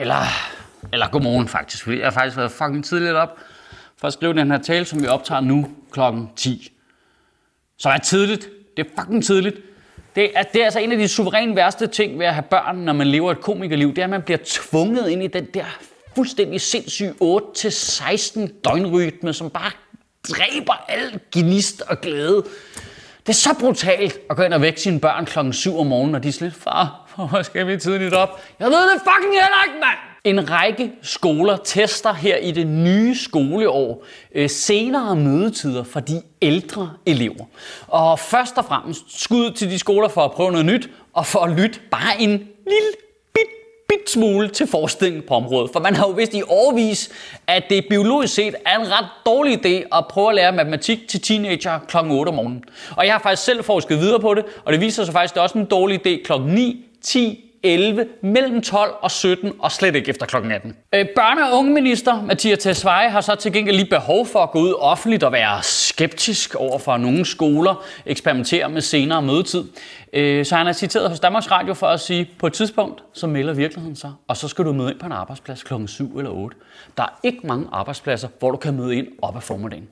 eller, eller godmorgen faktisk, fordi jeg har faktisk været fucking tidligt op for at skrive den her tale, som vi optager nu klokken 10. Så er tidligt. Det er fucking tidligt. Det er, det er altså en af de suverænt værste ting ved at have børn, når man lever et komikerliv. Det er, at man bliver tvunget ind i den der fuldstændig sindssyge 8-16 døgnrytme, som bare dræber al gnist og glæde. Det er så brutalt at gå ind og vække sine børn klokken 7 om morgenen, og de er sådan lidt, far, hvorfor skal vi tidligt op? Jeg ved det fucking heller ikke, mand! En række skoler tester her i det nye skoleår øh, senere mødetider for de ældre elever. Og først og fremmest skud til de skoler for at prøve noget nyt, og for at lytte bare en lille bit, bit smule til forskning på området. For man har jo vist i årvis, at det biologisk set er en ret dårlig idé at prøve at lære matematik til teenager kl. 8 om morgenen. Og jeg har faktisk selv forsket videre på det, og det viser sig faktisk, at det er også en dårlig idé kl. 9, 10 11, mellem 12 og 17 og slet ikke efter kl. 18. Øh, børne- og ungeminister Mathias Tesfaye har så til gengæld lige behov for at gå ud offentligt og være skeptisk over for nogle skoler, eksperimentere med senere mødetid. Øh, så han er citeret hos Danmarks Radio for at sige, på et tidspunkt, så melder virkeligheden sig, og så skal du møde ind på en arbejdsplads kl. 7 eller 8. Der er ikke mange arbejdspladser, hvor du kan møde ind op ad formiddagen.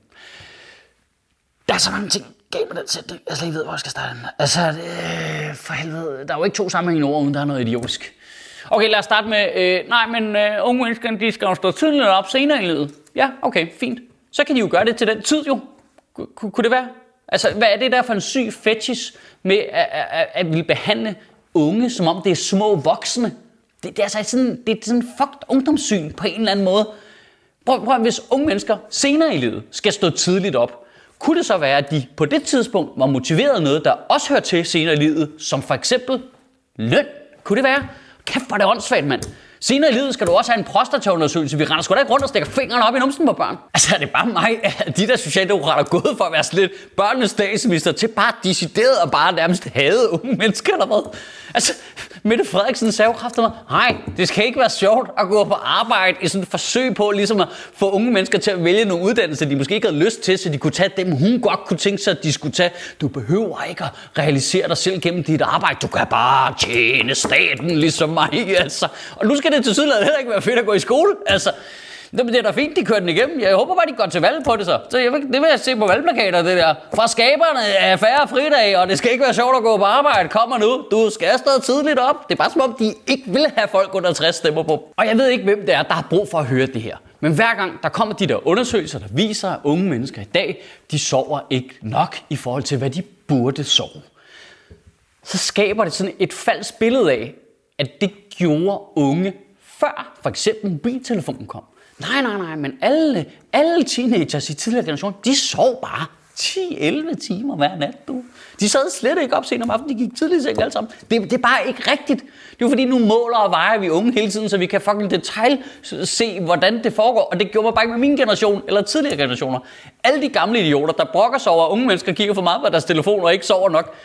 Der er så mange ting, galt med den sætning. Jeg slet ikke ved, hvor jeg skal starte den. Altså, øh, for helvede. Der er jo ikke to sammenhængende ord, uden der er noget idiotisk. Okay, lad os starte med, øh, nej, men øh, unge mennesker, de skal jo stå tidligt op senere i livet. Ja, okay, fint. Så kan de jo gøre det til den tid jo. Kunne, kunne det være? Altså, hvad er det der for en syg fetish med at, at, at, at ville behandle unge, som om det er små voksne? Det, det er altså sådan, det er sådan fucked ungdomssyn på en eller anden måde. Prøv, prøv, hvis unge mennesker senere i livet skal stå tidligt op, kunne det så være, at de på det tidspunkt var motiveret af noget, der også hører til senere i livet, som for eksempel løn? Kunne det være? Kæft, hvor er det åndssvagt, mand. Senere i livet skal du også have en prostataundersøgelse. Vi render sgu da ikke rundt og stikker fingrene op i numsen på børn. Altså, er det bare mig, at de der socialdemokrater er gået for at være sådan lidt børnenes statsminister til bare decideret og bare nærmest hade unge mennesker eller hvad? Altså, Mette Frederiksen sagde jo mig, nej, det skal ikke være sjovt at gå på arbejde i sådan et forsøg på ligesom at få unge mennesker til at vælge nogle uddannelser, de måske ikke havde lyst til, så de kunne tage dem, hun godt kunne tænke sig, at de skulle tage. Du behøver ikke at realisere dig selv gennem dit arbejde. Du kan bare tjene staten ligesom mig, altså. Og nu skal det til sydlandet heller ikke være fedt at gå i skole, altså. Det er da fint, de kører den igennem. Jeg håber bare, de går til valg på det så. så jeg, det vil jeg se på valgplakater, det der. Fra skaberne af færre fridag, og det skal ikke være sjovt at gå på arbejde. Kommer nu. Du skal stå tidligt op. Det er bare som om, de ikke vil have folk under 60 stemmer på. Og jeg ved ikke, hvem det er, der har brug for at høre det her. Men hver gang der kommer de der undersøgelser, der viser, at unge mennesker i dag, de sover ikke nok i forhold til, hvad de burde sove. Så skaber det sådan et falsk billede af, at det gjorde unge før for eksempel mobiltelefonen kom. Nej, nej, nej, men alle, alle teenagers i tidligere generation, de sov bare 10-11 timer hver nat, du. De sad slet ikke op sent om aftenen, de gik tidligt i seng alle sammen. Det, det er bare ikke rigtigt. Det er fordi, nu måler og vejer vi unge hele tiden, så vi kan fucking detail se, hvordan det foregår. Og det gjorde man bare ikke med min generation eller tidligere generationer. Alle de gamle idioter, der brokker sig over, at unge mennesker kigger for meget på deres telefon og ikke sover nok,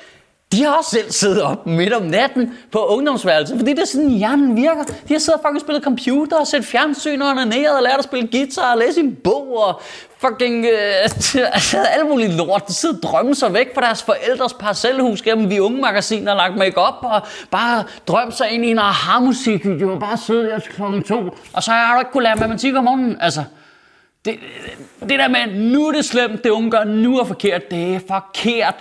de har også selv siddet op midt om natten på ungdomsværelset, fordi det er sådan, hjernen virker. De har siddet og fucking spillet computer og set fjernsyn og onaneret og lært at spille guitar og læse en bog og fucking øh, altså, alt muligt lort. De sidder og drømmer sig væk fra deres forældres parcelhus gennem vi unge magasiner og lagt make op og bare drømme sig ind i en aha-musik. De var bare sidde der til klokken to. Og så har du ikke kunne lære matematik om morgenen. Altså, det, det der med, nu er det slemt, det unge gør nu er forkert, det er forkert.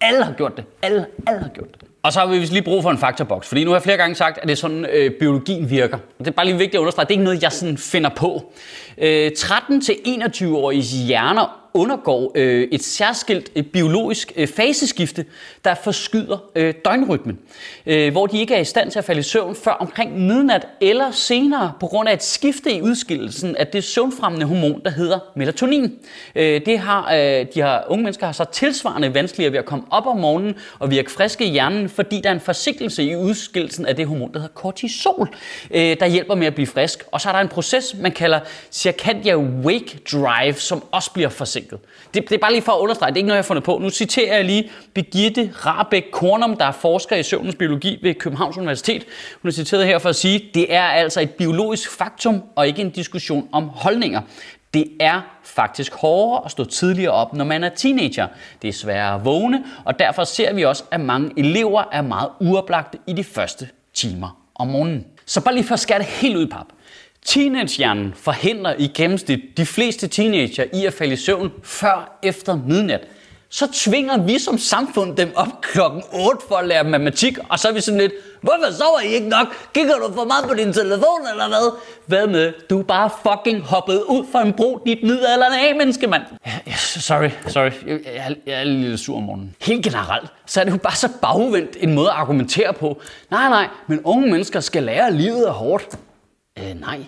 Alle har gjort det. Alle, alle har gjort det. Og så har vi lige brug for en faktaboks, fordi nu har jeg flere gange sagt, at det er sådan, øh, biologien virker. Det er bare lige vigtigt at understrege, det er ikke noget, jeg sådan finder på. Øh, 13-21-åriges hjerner undergår øh, et særskilt øh, biologisk øh, faseskifte, der forskyder øh, døgnrytmen, øh, hvor de ikke er i stand til at falde i søvn før omkring midnat eller senere på grund af et skifte i udskillelsen af det søvnfremmende hormon, der hedder melatonin. Øh, det har, øh, de har, unge mennesker har så tilsvarende vanskeligere ved at komme op om morgenen og virke friske i hjernen, fordi der er en forsinkelse i udskillelsen af det hormon, der hedder kortisol, øh, der hjælper med at blive frisk. Og så er der en proces, man kalder circadian wake drive, som også bliver forsinket forsinket. Det, det er bare lige for at understrege, det er ikke noget, jeg har fundet på. Nu citerer jeg lige Birgitte Rabeck Kornum, der er forsker i søvnens biologi ved Københavns Universitet. Hun er citeret her for at sige, det er altså et biologisk faktum og ikke en diskussion om holdninger. Det er faktisk hårdere at stå tidligere op, når man er teenager. Det er sværere at vågne, og derfor ser vi også, at mange elever er meget uoplagte i de første timer om morgenen. Så bare lige for at skære det helt ud i pap. Teenagehjernen forhindrer i gennemsnit de fleste teenager i at falde i søvn før efter midnat. Så tvinger vi som samfund dem op klokken 8 for at lære matematik, og så er vi sådan lidt, hvorfor sover I ikke nok? Kigger du for meget på din telefon eller hvad? Hvad med, du er bare fucking hoppet ud for en bro, dit midalderne af, menneske, mand. Ja, sorry, sorry. Jeg, jeg, jeg er lidt sur om morgenen. Helt generelt, så er det jo bare så bagvendt en måde at argumentere på. Nej, nej, men unge mennesker skal lære, at livet er hårdt. Øh, nej.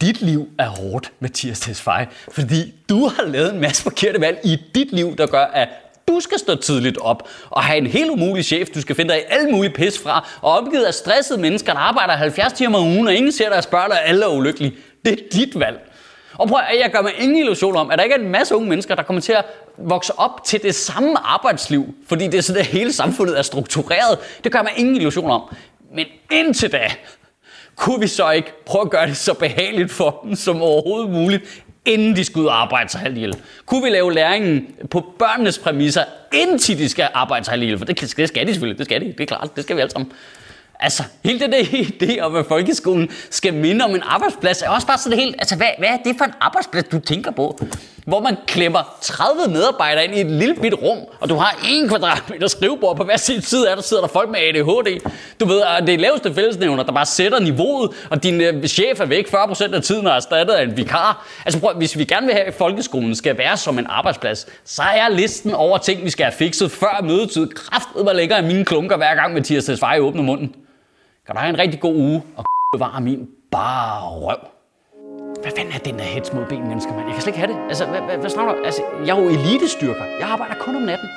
Dit liv er hårdt, Mathias Tesfaye, fordi du har lavet en masse forkerte valg i dit liv, der gør, at du skal stå tidligt op og have en helt umulig chef, du skal finde dig i alle mulige pis fra, og omgivet af stressede mennesker, der arbejder 70 timer om ugen, og ingen ser dig og spørger dig, alle er ulykkelige. Det er dit valg. Og prøv at jeg gør mig ingen illusion om, at der ikke er en masse unge mennesker, der kommer til at vokse op til det samme arbejdsliv, fordi det er sådan, at hele samfundet er struktureret. Det gør mig ingen illusion om. Men indtil da, kunne vi så ikke prøve at gøre det så behageligt for dem som overhovedet muligt, inden de skal ud og arbejde sig halvt ihjel? Kunne vi lave læringen på børnenes præmisser, indtil de skal arbejde sig halvt ihjel? For det, det skal de selvfølgelig, det skal de, det er klart, det skal vi alle sammen. Altså, hele det der idé om, at folkeskolen skal minde om en arbejdsplads, er også bare sådan helt, altså, hvad, hvad er det for en arbejdsplads, du tænker på? Hvor man klemmer 30 medarbejdere ind i et lille bit rum, og du har en kvadratmeter skrivebord på hver sin side af, der sidder der folk med ADHD. Du ved, at det er laveste fællesnævner, der bare sætter niveauet, og din øh, chef er væk 40% af tiden og er erstattet af en vikar. Altså prøv, hvis vi gerne vil have, at folkeskolen skal være som en arbejdsplads, så er listen over ting, vi skal have fikset før mødetid. Kraftet, længere i mine klunker hver gang Mathias Tesfaye åbner munden. Kan du have en rigtig god uge, og bevare min bare røv. Hvad fanden er den der hets mod benmennesker, mand? Jeg kan slet ikke have det. Altså, hvad, hvad, hvad snakker du? Altså, jeg er jo elitestyrker. Jeg arbejder kun om natten.